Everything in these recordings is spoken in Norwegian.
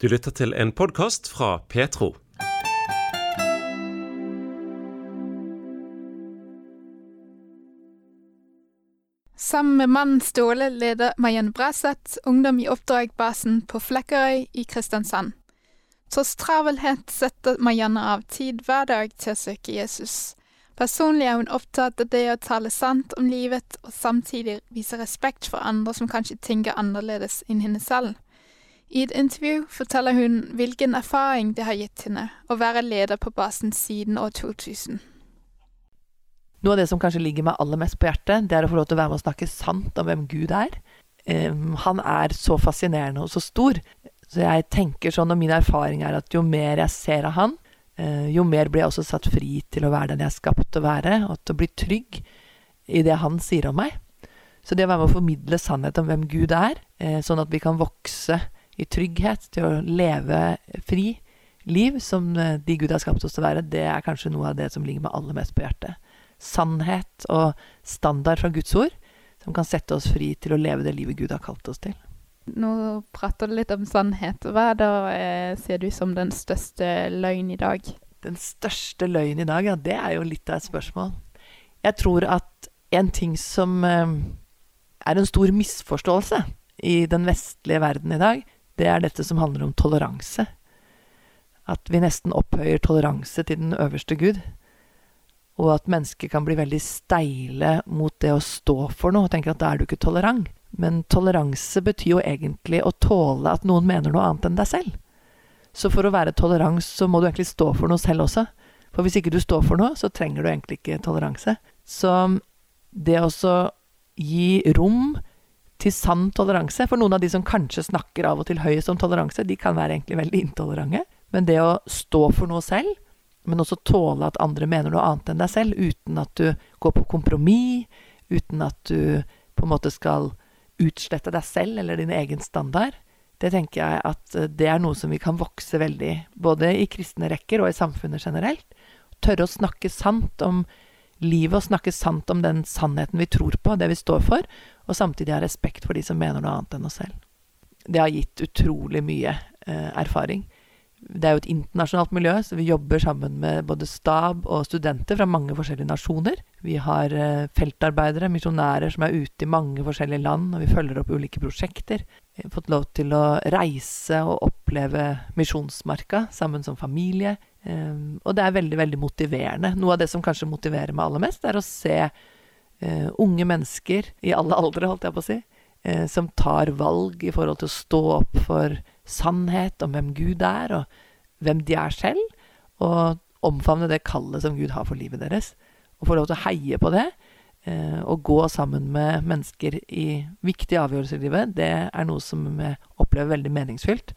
Du lytter til en podkast fra Petro. Sammen med mannen Ståle leder Marianne Braseth ungdom i oppdragsbasen på Flekkerøy i Kristiansand. Tross travelhet setter Marianne av tid hver dag til å søke Jesus. Personlig er hun opptatt av det å tale sant om livet, og samtidig vise respekt for andre som kanskje tenker annerledes enn henne selv. I et intervju forteller hun hvilken erfaring det har gitt henne å være leder på basen siden år 2000. Noe av det som kanskje ligger meg aller mest på hjertet, det er å få lov til å være med og snakke sant om hvem Gud er. Um, han er så fascinerende og så stor. Så jeg tenker sånn, og min erfaring er at jo mer jeg ser av han, uh, jo mer blir jeg også satt fri til å være den jeg er skapt å være, og til å bli trygg i det han sier om meg. Så det å være med å formidle sannhet om hvem Gud er, uh, sånn at vi kan vokse i trygghet til å leve fri liv som uh, de Gud har skapt oss til å være, det er kanskje noe av det som ligger meg aller mest på hjertet sannhet og standard fra Guds ord som kan sette oss fri til å leve det livet Gud har kalt oss til. Nå prater du litt om sannhet. Hva da eh, ser du som den største løgn i dag? Den største løgn i dag, ja, det er jo litt av et spørsmål. Jeg tror at en ting som eh, er en stor misforståelse i den vestlige verden i dag, det er dette som handler om toleranse. At vi nesten opphøyer toleranse til den øverste Gud og at mennesker kan bli veldig steile mot det å stå for noe, og tenke at da er du ikke tolerant. Men toleranse betyr jo egentlig å tåle at noen mener noe annet enn deg selv. Så for å være tolerant, så må du egentlig stå for noe selv også. For hvis ikke du står for noe, så trenger du egentlig ikke toleranse. Så det å gi rom til sann toleranse For noen av de som kanskje snakker av og til høyest om toleranse, de kan være egentlig veldig intolerante. Men det å stå for noe selv, men også tåle at andre mener noe annet enn deg selv, uten at du går på kompromiss, uten at du på en måte skal utslette deg selv eller din egen standard. Det tenker jeg at eh, det er noe som vi kan vokse veldig, både i kristne rekker og i samfunnet generelt. Tørre å snakke sant om livet og snakke sant om den sannheten vi tror på, det vi står for, og samtidig ha respekt for de som mener noe annet enn oss selv. Det har gitt utrolig mye eh, erfaring det er jo et internasjonalt miljø, så vi jobber sammen med både stab og studenter fra mange forskjellige nasjoner. Vi har eh, feltarbeidere, misjonærer, som er ute i mange forskjellige land, og vi følger opp ulike prosjekter. Vi har fått lov til å reise og oppleve Misjonsmarka sammen som familie. Um, og det er veldig, veldig motiverende. Noe av det som kanskje motiverer meg aller mest, er å se uh, unge mennesker i alle aldre, holdt jeg på å si, uh, som tar valg i forhold til å stå opp for sannhet om hvem Gud er, og hvem de er selv, og omfavne det kallet som Gud har for livet deres. Og få lov til å heie på det, uh, og gå sammen med mennesker i viktige avgjørelser i livet, det er noe som jeg opplever veldig meningsfylt,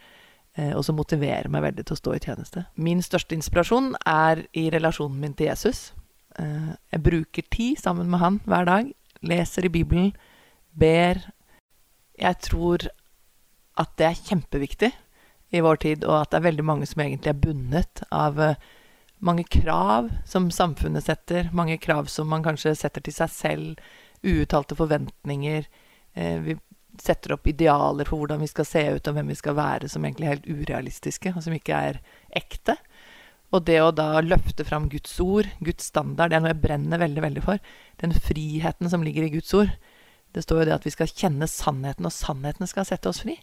og som motiverer meg veldig til å stå i tjeneste. Min største inspirasjon er i relasjonen min til Jesus. Eh, jeg bruker tid sammen med han hver dag, leser i Bibelen, ber. Jeg tror at det er kjempeviktig i vår tid, og at det er veldig mange som egentlig er bundet av uh, mange krav som samfunnet setter, mange krav som man kanskje setter til seg selv, uuttalte forventninger. Vi setter opp idealer for hvordan vi skal se ut og hvem vi skal være, som egentlig er helt urealistiske, og som ikke er ekte. Og det å da løfte fram Guds ord, Guds standard, det er noe jeg brenner veldig, veldig for. Den friheten som ligger i Guds ord. Det står jo det at vi skal kjenne sannheten, og sannheten skal sette oss fri.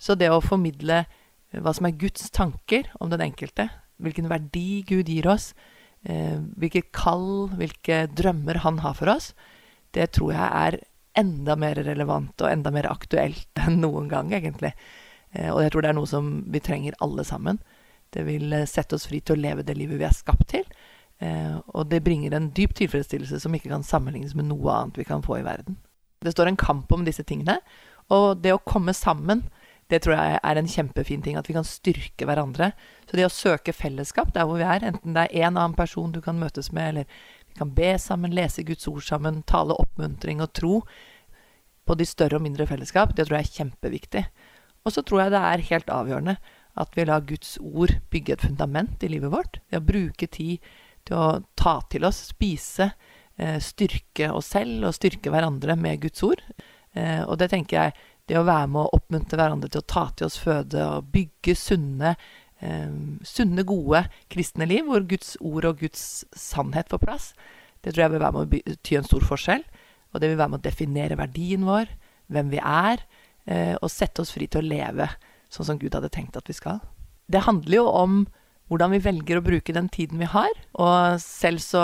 Så det å formidle eh, hva som er Guds tanker om den enkelte, hvilken verdi Gud gir oss, hvilke hvilket kall, hvilke drømmer han har for oss, det tror jeg er enda mer relevant og enda mer aktuelt enn noen gang, egentlig. Eh, og jeg tror det er noe som vi trenger alle sammen. Det vil sette oss fri til å leve det livet vi er skapt til. Og det bringer en dyp tilfredsstillelse som ikke kan sammenlignes med noe annet vi kan få i verden. Det står en kamp om disse tingene, og det å komme sammen det tror jeg er en kjempefin ting. At vi kan styrke hverandre. Så det å søke fellesskap der hvor vi er, enten det er en annen person du kan møtes med, eller vi kan be sammen, lese Guds ord sammen, tale oppmuntring og tro på de større og mindre fellesskap, det tror jeg er kjempeviktig. Og så tror jeg det er helt avgjørende at vi lar Guds ord bygge et fundament i livet vårt. Det å bruke tid til å ta til oss, spise, eh, styrke oss selv og styrke hverandre med Guds ord. Eh, og det tenker jeg Det å være med å oppmuntre hverandre til å ta til oss føde og bygge sunne, eh, sunne, gode kristne liv, hvor Guds ord og Guds sannhet får plass, det tror jeg vil være med å bety en stor forskjell. Og det vil være med å definere verdien vår, hvem vi er, eh, og sette oss fri til å leve sånn som Gud hadde tenkt at vi skal. Det handler jo om hvordan vi velger å bruke den tiden vi har. Og selv så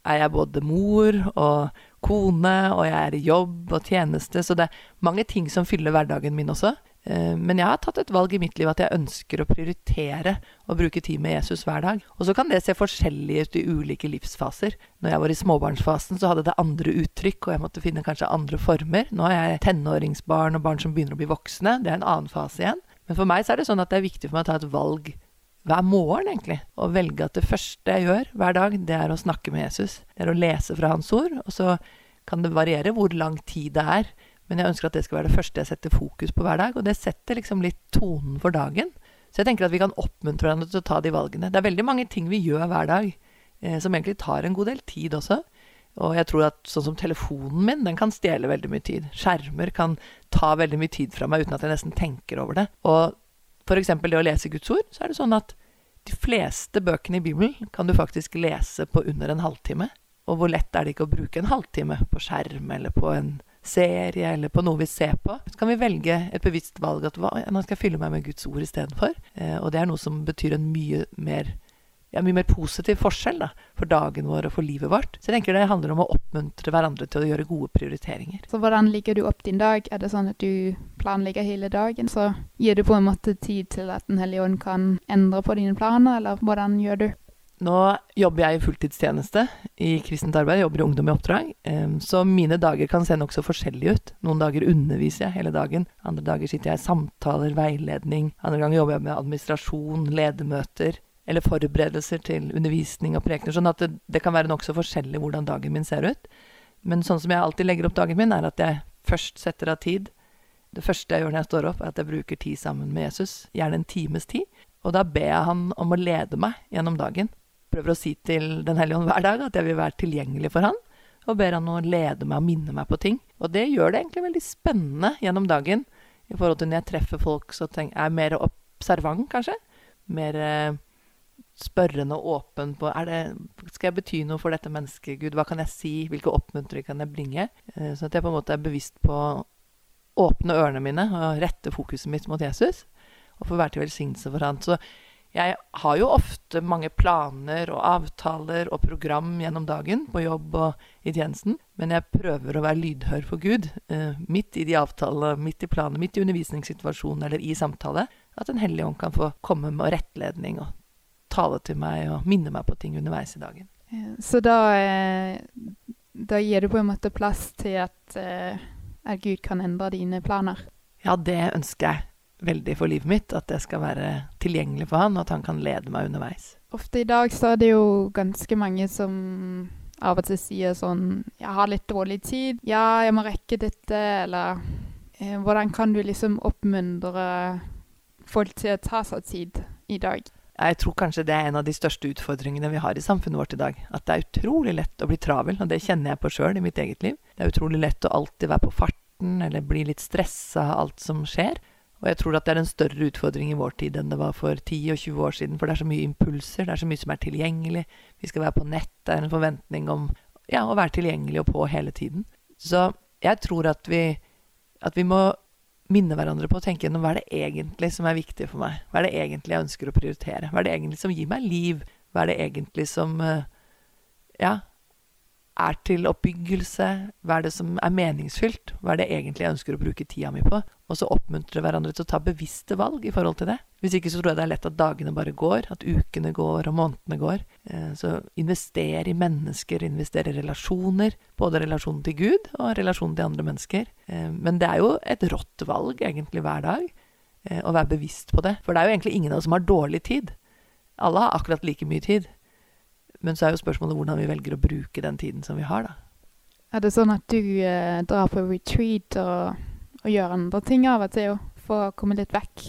er jeg både mor og kone, og jeg er i jobb og tjeneste, så det er mange ting som fyller hverdagen min også. Eh, men jeg har tatt et valg i mitt liv at jeg ønsker å prioritere å bruke tid med Jesus hver dag. Og så kan det se forskjellig ut i ulike livsfaser. Når jeg var i småbarnsfasen, så hadde det andre uttrykk, og jeg måtte finne kanskje andre former. Nå har jeg tenåringsbarn og barn som begynner å bli voksne. Det er en annen fase igjen. Men for meg så er det sånn at det er viktig for meg å ta et valg hver morgen, egentlig. Og velge at det første jeg gjør hver dag, det er å snakke med Jesus. Det er å lese fra hans ord. Og så kan det variere hvor lang tid det er. Men jeg ønsker at det skal være det første jeg setter fokus på hver dag. Og det setter liksom litt tonen for dagen. Så jeg tenker at vi kan oppmuntre hverandre til å ta de valgene. Det er veldig mange ting vi gjør hver dag eh, som egentlig tar en god del tid også. Og jeg tror at sånn som telefonen min, den kan stjele veldig mye tid. Skjermer kan ta veldig mye tid fra meg uten at jeg nesten tenker over det. Og f.eks. det å lese Guds ord, så er det sånn at de fleste bøkene i Bibelen kan du faktisk lese på under en halvtime. Og hvor lett er det ikke å bruke en halvtime på skjerm eller på en serie eller på noe vi ser på? Så kan vi velge et bevisst valg at nå skal jeg fylle meg med Guds ord istedenfor. Eh, og det er noe som betyr en mye mer ja, mye mer positiv forskjell da, for dagen vår og for livet vårt. Så jeg tenker det handler om å oppmuntre hverandre til å gjøre gode prioriteringer. Så hvordan ligger du opp din dag? Er det sånn at du planlegger hele dagen, så gir du på en måte tid til at Den hellige ånd kan endre på dine planer, eller hvordan gjør du? Nå jobber jeg i fulltidstjeneste i kristent arbeid, jeg jobber i Ungdom i oppdrag. Så mine dager kan se nokså forskjellige ut. Noen dager underviser jeg hele dagen. Andre dager sitter jeg i samtaler, veiledning. Andre ganger jobber jeg med administrasjon, ledermøter eller forberedelser til undervisning og prekener. Sånn at det, det kan være nokså forskjellig hvordan dagen min ser ut. Men sånn som jeg alltid legger opp dagen min, er at jeg først setter av tid. Det første jeg gjør når jeg står opp, er at jeg bruker tid sammen med Jesus. Gjerne en times tid. Og da ber jeg han om å lede meg gjennom dagen. Prøver å si til Den hellige ånd hver dag at jeg vil være tilgjengelig for han. Og ber han å lede meg og minne meg på ting. Og det gjør det egentlig veldig spennende gjennom dagen. I forhold til når jeg treffer folk, så tenker jeg er mer observant, kanskje. Mer eh, spørrende og åpen på det, Skal jeg bety noe for dette mennesket, Gud? Hva kan jeg si? Hvilke oppmuntringer kan jeg bringe? Eh, så at jeg på en måte er bevisst på åpne ørene mine og rette fokuset mitt mot Jesus. Og få være til velsignelse for han. Så jeg har jo ofte mange planer og avtaler og program gjennom dagen på jobb og i tjenesten, men jeg prøver å være lydhør for Gud eh, midt i de avtalene, midt i planer, midt i undervisningssituasjonen eller i samtale. At Den hellige ånd kan få komme med rettledning og tale til meg og minne meg på ting underveis i dagen. Så da, eh, da gir du på en måte plass til at, eh, at, Gud kan endre dine planer? Ja, det ønsker jeg veldig for livet mitt. At jeg skal være tilgjengelig for han, og at han kan lede meg underveis. Ofte i dag så er det jo ganske mange som av og til sier sånn 'Jeg har litt dårlig tid. Ja, jeg må rekke dette.' Eller eh, hvordan kan du liksom oppmuntre folk til å ta seg tid i dag? Jeg tror kanskje det er en av de største utfordringene vi har i samfunnet vårt i dag. At det er utrolig lett å bli travel, og det kjenner jeg på sjøl i mitt eget liv. Det er utrolig lett å alltid være på farten eller bli litt stressa av alt som skjer. Og jeg tror at det er en større utfordring i vår tid enn det var for 10 og 20 år siden. For det er så mye impulser, det er så mye som er tilgjengelig. Vi skal være på nett, det er en forventning om ja, å være tilgjengelig og på hele tiden. Så jeg tror at vi, at vi må minne hverandre på å tenke gjennom hva er det egentlig som er viktig for meg? Hva er det egentlig jeg ønsker å prioritere? Hva er det egentlig som gir meg liv? Hva er det egentlig som eh, ja, er til oppbyggelse? Hva er det som er meningsfylt? Hva er det egentlig jeg ønsker å bruke tida mi på? Og så oppmuntre hverandre til å ta bevisste valg i forhold til det. Hvis ikke så tror jeg det er lett at dagene bare går, at ukene går og månedene går. Eh, så invester i mennesker, invester i relasjoner. Både relasjonen til Gud og relasjonen til andre mennesker. Eh, men det er jo et rått valg egentlig hver dag eh, å være bevisst på det. For det er jo egentlig ingen av oss som har dårlig tid. Alle har akkurat like mye tid. Men så er jo spørsmålet hvordan vi velger å bruke den tiden som vi har, da. Er det sånn at du eh, drar på retreat og og, gjør andre ting av og til, for å komme litt vekk.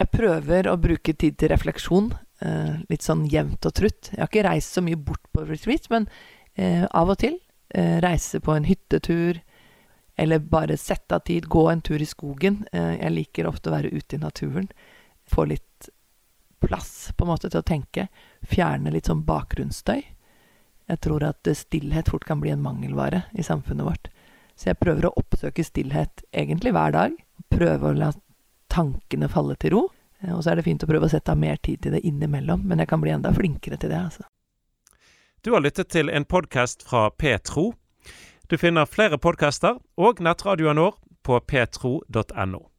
Jeg prøver å bruke tid til refleksjon, eh, litt sånn jevnt og trutt. Jeg har ikke reist så mye bort på retreat, men eh, av og til. Eh, reise på en hyttetur. Eller bare sette av tid, gå en tur i skogen. Eh, jeg liker ofte å være ute i naturen. Få litt plass på en måte til å tenke. Fjerne litt sånn bakgrunnsstøy. Jeg tror at stillhet fort kan bli en mangelvare i samfunnet vårt. Så jeg prøver å oppsøke stillhet egentlig hver dag. Prøve å la tankene falle til ro. Eh, og så er det fint å prøve å sette av mer tid til det innimellom, men jeg kan bli enda flinkere til det, altså. Du har lyttet til en podkast fra Petro. Du finner flere podkaster og nettradioen vår på petro.no.